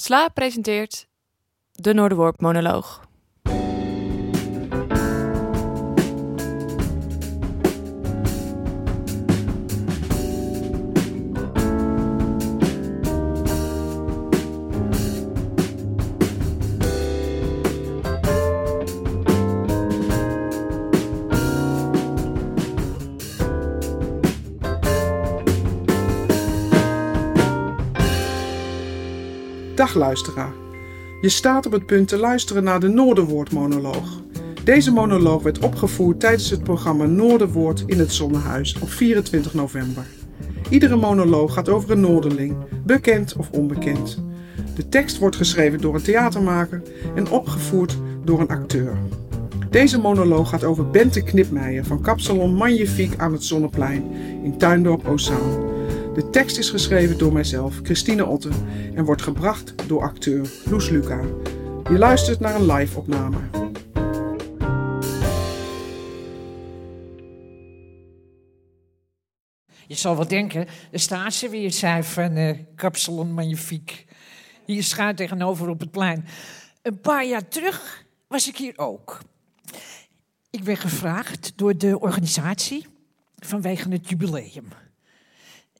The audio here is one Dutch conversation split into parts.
Sla presenteert de Noorderworp monoloog. Dag luisteraar. Je staat op het punt te luisteren naar de Noorderwoord-monoloog. Deze monoloog werd opgevoerd tijdens het programma Noorderwoord in het Zonnehuis op 24 november. Iedere monoloog gaat over een Noorderling, bekend of onbekend. De tekst wordt geschreven door een theatermaker en opgevoerd door een acteur. Deze monoloog gaat over Bente Knipmeijer van Kapsalon Magnifiek aan het Zonneplein in Tuindorp Ozaan. De tekst is geschreven door mijzelf, Christine Otten, en wordt gebracht door acteur Loes Luca. Je luistert naar een live-opname. Je zal wel denken, daar staat ze weer, zei van uh, Kapsalon Magnifiek. Hier schuin tegenover op het plein. Een paar jaar terug was ik hier ook. Ik werd gevraagd door de organisatie vanwege het jubileum.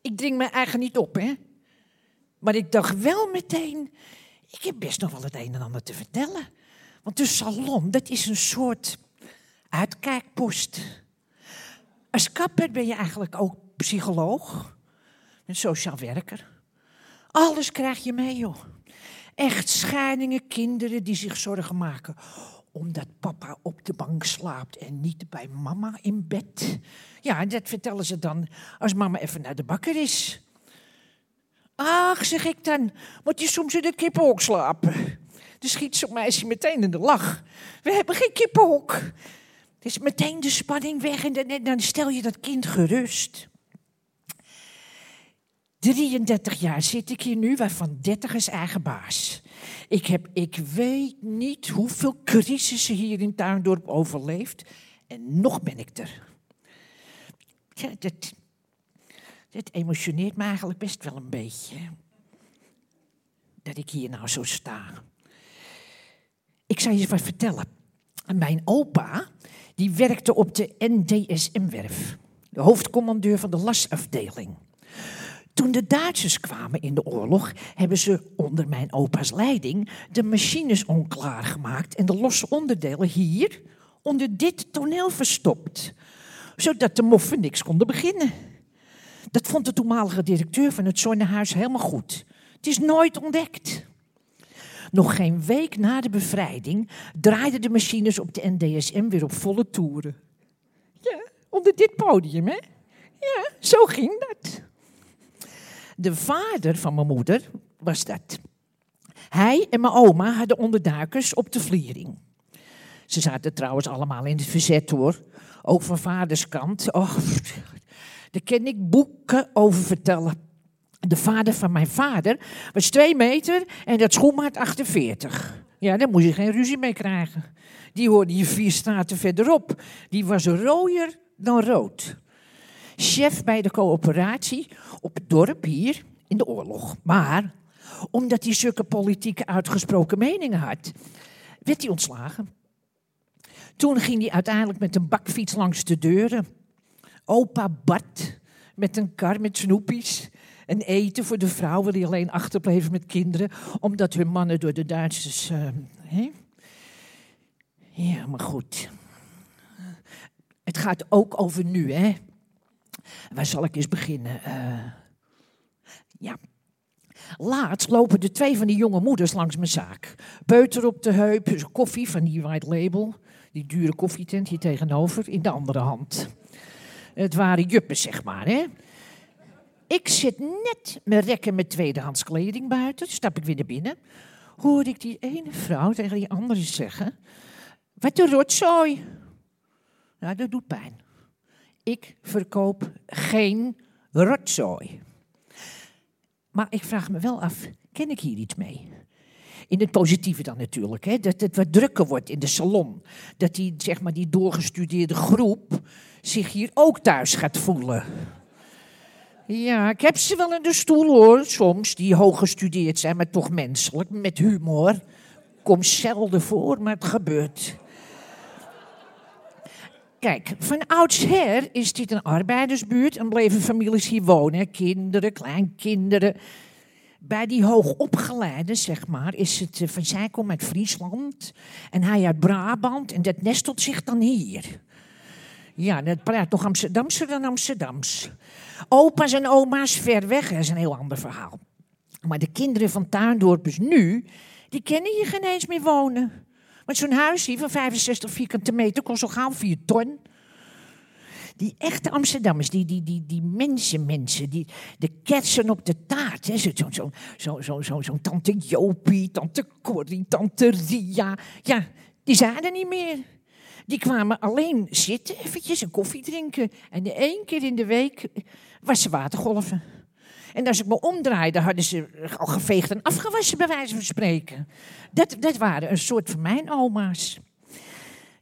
Ik dring me eigenlijk niet op, hè. Maar ik dacht wel meteen, ik heb best nog wel het een en ander te vertellen. Want de salon, dat is een soort uitkijkpost. Als kapper ben je eigenlijk ook psycholoog, een sociaal werker. Alles krijg je mee, joh. Echt scheidingen, kinderen die zich zorgen maken omdat papa op de bank slaapt en niet bij mama in bed. Ja, dat vertellen ze dan als mama even naar de bakker is. Ach, zeg ik dan, moet je soms in de kippenhok slapen? Dan schiet zo'n meisje meteen in de lach. We hebben geen kippenhok. Is meteen de spanning weg en dan stel je dat kind gerust. 33 jaar zit ik hier nu, waarvan 30 is eigen baas. Ik heb, ik weet niet hoeveel crisissen hier in Tuindorp overleefd. En nog ben ik er. Ja, dat, emotioneert me eigenlijk best wel een beetje. Dat ik hier nou zo sta. Ik zal je wat vertellen. Mijn opa, die werkte op de NDSM-werf. De hoofdcommandeur van de lasafdeling. Toen de Duitsers kwamen in de oorlog, hebben ze onder mijn opa's leiding de machines onklaar gemaakt en de losse onderdelen hier onder dit toneel verstopt, zodat de moffen niks konden beginnen. Dat vond de toenmalige directeur van het Zonnehuis helemaal goed. Het is nooit ontdekt. Nog geen week na de bevrijding draaiden de machines op de NDSM weer op volle toeren. Ja, onder dit podium, hè? Ja, zo ging dat. De vader van mijn moeder was dat. Hij en mijn oma hadden onderduikers op de vliering. Ze zaten trouwens allemaal in het verzet hoor. Ook van vaders kant. Oh, daar kan ik boeken over vertellen. De vader van mijn vader was twee meter en dat schoenmaat 48. Ja, daar moest je geen ruzie mee krijgen. Die hoorde je vier straten verderop. Die was rooier dan rood chef bij de coöperatie op het dorp hier in de oorlog. Maar omdat hij zulke politieke uitgesproken meningen had, werd hij ontslagen. Toen ging hij uiteindelijk met een bakfiets langs de deuren. Opa Bart met een kar met snoepies. En eten voor de vrouwen die alleen achterbleven met kinderen, omdat hun mannen door de Duitsers. Uh, Ja, maar goed. Het gaat ook over nu, hè? Waar zal ik eens beginnen? Uh, ja. Laatst lopen de twee van die jonge moeders langs mijn zaak. Peuter op de heup, koffie van die White Label. Die dure koffietent hier tegenover, in de andere hand. Het waren juppen, zeg maar, hè. Ik zit net met rekken met tweedehands kleding buiten. Stap ik weer naar binnen. Hoorde ik die ene vrouw tegen die andere zeggen... Wat een rotzooi. Nou, dat doet pijn ik verkoop geen rotzooi. Maar ik vraag me wel af, ken ik hier iets mee? In het positieve dan natuurlijk, hè? dat het wat drukker wordt in de salon. Dat die, zeg maar, die doorgestudeerde groep zich hier ook thuis gaat voelen. Ja, ik heb ze wel in de stoel hoor, soms, die hoog gestudeerd zijn, maar toch menselijk, met humor. Komt zelden voor, maar het gebeurt. Kijk, van oudsher is dit een arbeidersbuurt en bleven families hier wonen. Kinderen, kleinkinderen. Bij die hoogopgeleide, zeg maar, is het eh, van zij komt uit Friesland en hij uit Brabant en dat nestelt zich dan hier. Ja, dat praat toch Amsterdamse dan Amsterdams. Opa's en oma's ver weg, dat is een heel ander verhaal. Maar de kinderen van Tuindorpers nu, die kennen hier geen eens meer wonen. Want zo'n huis hier van 65 vierkante meter kost al gauw 4 ton. Die echte Amsterdammers, die, die, die, die mensen, mensen, die, de ketsen op de taart. Zo'n zo, zo, zo, zo, zo, tante Jopie, tante Corrie, tante Ria. Ja, die zijn er niet meer. Die kwamen alleen zitten, eventjes een koffie drinken. En één keer in de week was ze watergolven. En als ik me omdraaide, hadden ze al geveegd en afgewassen, bij wijze van spreken. Dat, dat waren een soort van mijn oma's.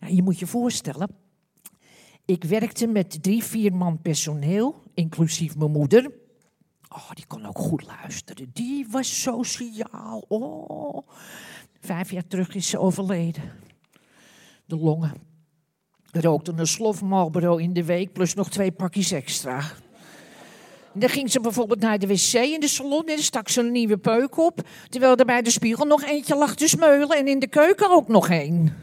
je moet je voorstellen, ik werkte met drie, vier man personeel, inclusief mijn moeder. Oh, die kon ook goed luisteren. Die was sociaal. Oh. Vijf jaar terug is ze overleden. De longen. Rookte een slof Marlboro in de week, plus nog twee pakjes extra. Dan ging ze bijvoorbeeld naar de wc in de salon en stak ze een nieuwe peuk op. Terwijl er bij de spiegel nog eentje lag te smeulen en in de keuken ook nog één.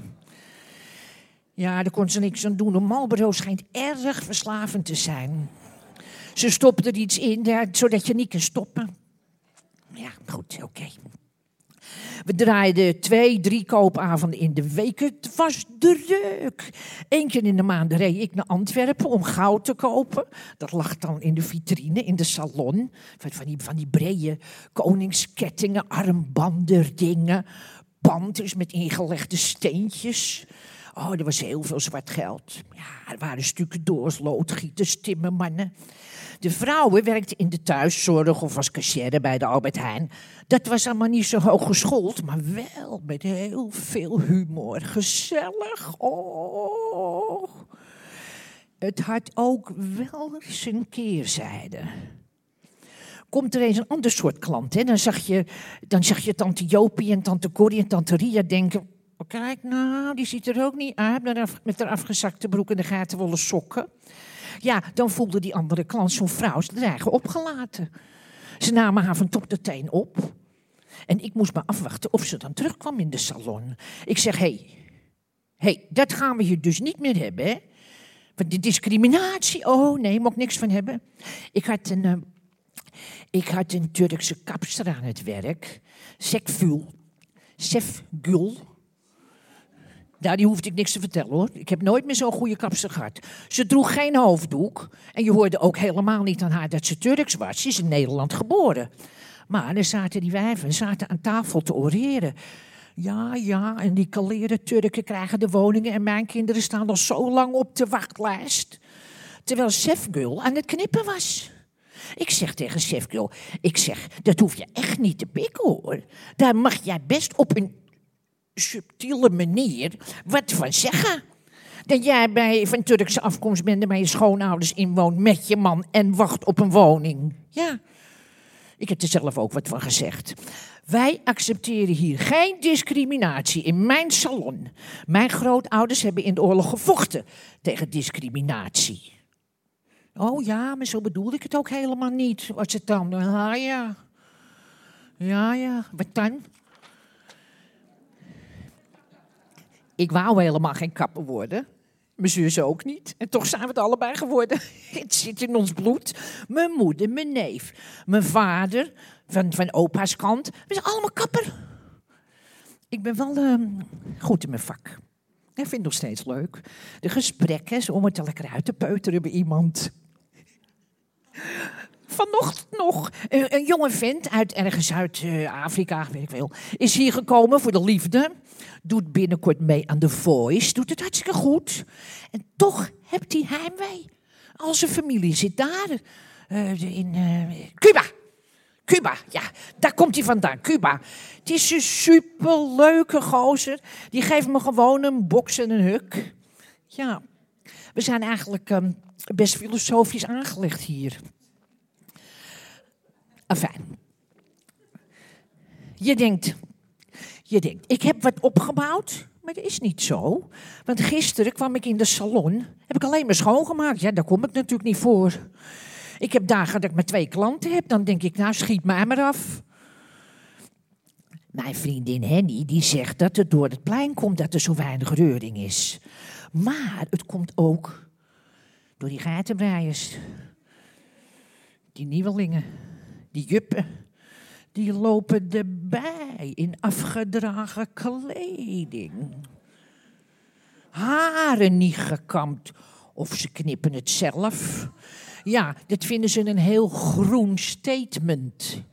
Ja, daar kon ze niks aan doen. Een Marlboro schijnt erg verslavend te zijn. Ze stopte er iets in, zodat je niet kan stoppen. Ja, goed, oké. We draaiden twee, drie koopavonden in de week. Het was druk. Eén keer in de maand reed ik naar Antwerpen om goud te kopen. Dat lag dan in de vitrine, in de salon. Van die, van die brede koningskettingen, armbanden, dingen. Band met ingelegde steentjes. Oh, er was heel veel zwart geld. Ja, er waren stukken doors, loodgieters, timmermannen. De vrouwen werkten in de thuiszorg of als cashier bij de Albert Heijn. Dat was allemaal niet zo hoog geschoold, maar wel met heel veel humor. Gezellig. Oh. Het had ook wel zijn keerzijde. Komt er eens een ander soort klant, hè? Dan, zag je, dan zag je tante Jopie en tante Corrie en tante Ria denken... Oh, kijk nou, die ziet er ook niet uit met haar afgezakte broek en de gatenwolle sokken. Ja, dan voelde die andere klant, zo'n vrouw, ze eigen opgelaten. Ze namen haar van top tot teen op. En ik moest maar afwachten of ze dan terugkwam in de salon. Ik zeg, hé, hey, hey, dat gaan we hier dus niet meer hebben? Want die discriminatie, oh nee, ik niks van hebben. Ik had een, uh, ik had een Turkse kapster aan het werk. Sekful. Sefgul. Nou, die hoefde ik niks te vertellen hoor. Ik heb nooit meer zo'n goede kapster gehad. Ze droeg geen hoofddoek. En je hoorde ook helemaal niet aan haar dat ze Turks was. Ze is in Nederland geboren. Maar er zaten die wijven zaten aan tafel te oreren. Ja, ja, en die kaleren Turken krijgen de woningen en mijn kinderen staan al zo lang op de wachtlijst. Terwijl Sefgul aan het knippen was. Ik zeg tegen Sefgul, ik zeg, dat hoef je echt niet te pikken hoor. Daar mag jij best op een subtiele manier wat van zeggen. Dat jij bij, van Turkse afkomst bent en bij je schoonouders inwoont met je man en wacht op een woning. Ja, ik heb er zelf ook wat van gezegd. Wij accepteren hier geen discriminatie in mijn salon. Mijn grootouders hebben in de oorlog gevochten tegen discriminatie. Oh ja, maar zo bedoelde ik het ook helemaal niet. Wat het dan? Ah ja. Ja, ja. Wat dan? Ik wou helemaal geen kapper worden. Mijn zus ook niet. En toch zijn we het allebei geworden. Het zit in ons bloed. Mijn moeder, mijn neef, mijn vader, van, van opa's kant. We zijn allemaal kapper. Ik ben wel uh, goed in mijn vak. Ik vind het nog steeds leuk. De gesprekken, om het er lekker uit te peuteren bij iemand. Vanochtend nog. Een, jonge vent uit ergens uit uh, Afrika, weet ik veel, is hier gekomen voor de liefde. Doet binnenkort mee aan The Voice. Doet het hartstikke goed. En toch hebt hij heimwee. Al zijn familie zit daar. Uh, in uh, Cuba. Cuba, ja, daar komt hij vandaan, Cuba. Het is een superleuke gozer. Die geeft me gewoon een box en een huk. Ja, we zijn eigenlijk um, best filosofisch aangelegd hier. Afijn. Je denkt, je denkt, ik heb wat opgebouwd, maar dat is niet zo. Want gisteren kwam ik in de salon, heb ik alleen maar schoongemaakt. Ja, daar kom ik natuurlijk niet voor. Ik heb dagen dat ik maar twee klanten heb, dan denk ik, nou schiet mij maar af. Mijn vriendin Henny die zegt dat het door het plein komt dat er zo weinig reuring is. Maar het komt ook door die geitenbreiers. Die nieuwelingen, die juppen, die lopen erbij in afgedragen kleding. Haren niet gekamd of ze knippen het zelf. Ja, dat vinden ze een heel groen statement.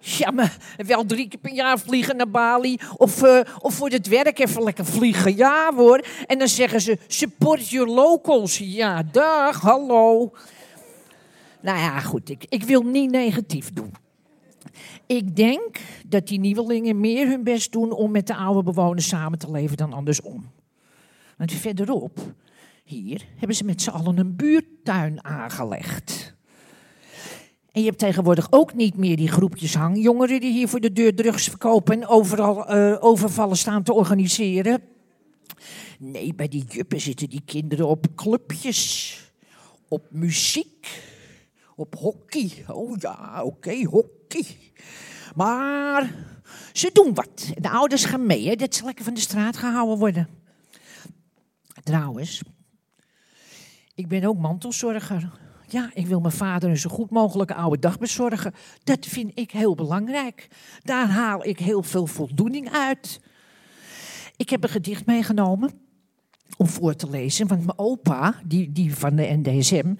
Ja, maar wel drie keer per jaar vliegen naar Bali. Of, uh, of voor het werk even lekker vliegen. Ja hoor. En dan zeggen ze, support your locals. Ja, dag, hallo. Nou ja, goed. Ik, ik wil niet negatief doen. Ik denk dat die nieuwelingen meer hun best doen om met de oude bewoners samen te leven dan andersom. Want verderop, hier, hebben ze met z'n allen een buurtuin aangelegd. En je hebt tegenwoordig ook niet meer die groepjes hangjongeren die hier voor de deur drugs verkopen en overal uh, overvallen staan te organiseren. Nee, bij die juppen zitten die kinderen op clubjes, op muziek, op hockey. Oh ja, oké, hockey. Maar ze doen wat. De ouders gaan mee, hè, dat ze lekker van de straat gehouden worden. Trouwens, ik ben ook mantelzorger. Ja, ik wil mijn vader een zo goed mogelijke oude dag bezorgen. Dat vind ik heel belangrijk. Daar haal ik heel veel voldoening uit. Ik heb een gedicht meegenomen om voor te lezen. Want mijn opa, die, die van de NDSM,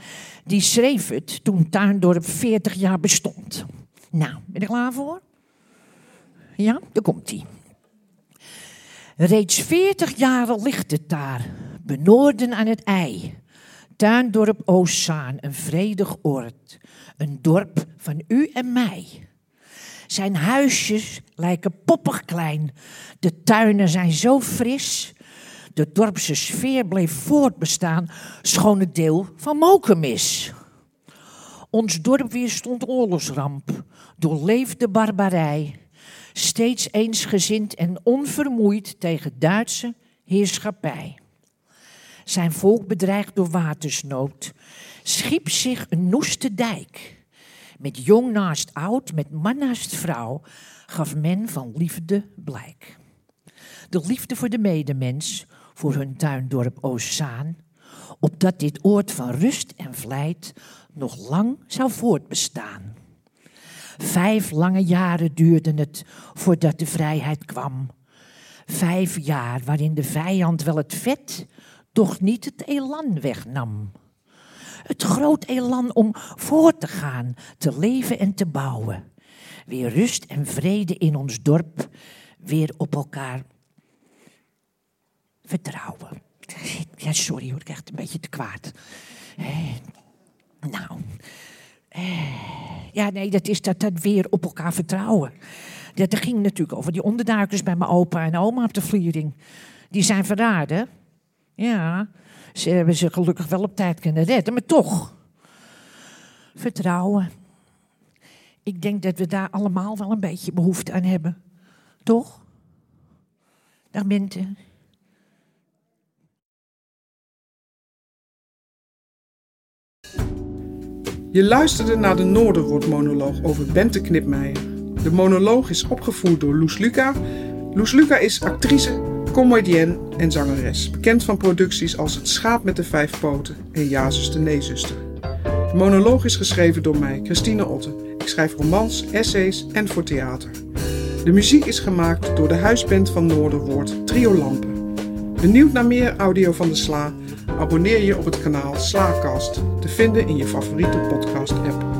die schreef het toen Tuindorp 40 jaar bestond. Nou, ben je klaar voor? Ja, daar komt hij. Reeds 40 jaren ligt het daar, benoorden aan het ei. Tuindorp Oostzaan, een vredig oord. Een dorp van u en mij. Zijn huisjes lijken poppig klein. De tuinen zijn zo fris. De dorpse sfeer bleef voortbestaan, schoon het deel van Mokum is. Ons dorp weerstond oorlogsramp, doorleefde barbarij. Steeds eensgezind en onvermoeid tegen Duitse heerschappij zijn volk bedreigd door watersnood, schiep zich een noeste dijk. Met jong naast oud, met man naast vrouw, gaf men van liefde blijk. De liefde voor de medemens, voor hun tuindorp Oostzaan, opdat dit oord van rust en vlijt nog lang zou voortbestaan. Vijf lange jaren duurden het voordat de vrijheid kwam. Vijf jaar waarin de vijand wel het vet, toch niet het elan wegnam. Het groot elan om voort te gaan, te leven en te bouwen. Weer rust en vrede in ons dorp, weer op elkaar vertrouwen. Ja, sorry hoor, ik echt een beetje te kwaad. Eh, nou, eh, ja, nee, dat is dat, dat weer op elkaar vertrouwen. Dat ging natuurlijk over die onderduikers bij mijn opa en oma op de vliering. Die zijn verraden. Ja, ze hebben ze gelukkig wel op tijd kunnen redden, maar toch. Vertrouwen. Ik denk dat we daar allemaal wel een beetje behoefte aan hebben. Toch? Dag Bente. Je luisterde naar de Noorderwoord-monoloog over Bente Knipmeijer. De monoloog is opgevoerd door Loes Luca. Loes Luca is actrice, comedienne en zangeres. Bekend van producties als Het schaap met de vijf poten en Ja zuster, nee zuster. De monoloog is geschreven door mij, Christine Otten. Ik schrijf romans, essays en voor theater. De muziek is gemaakt door de huisband van Noorderwoord, Trio Lampen. Benieuwd naar meer audio van de Sla? Abonneer je op het kanaal Slaakast, te vinden in je favoriete podcast-app.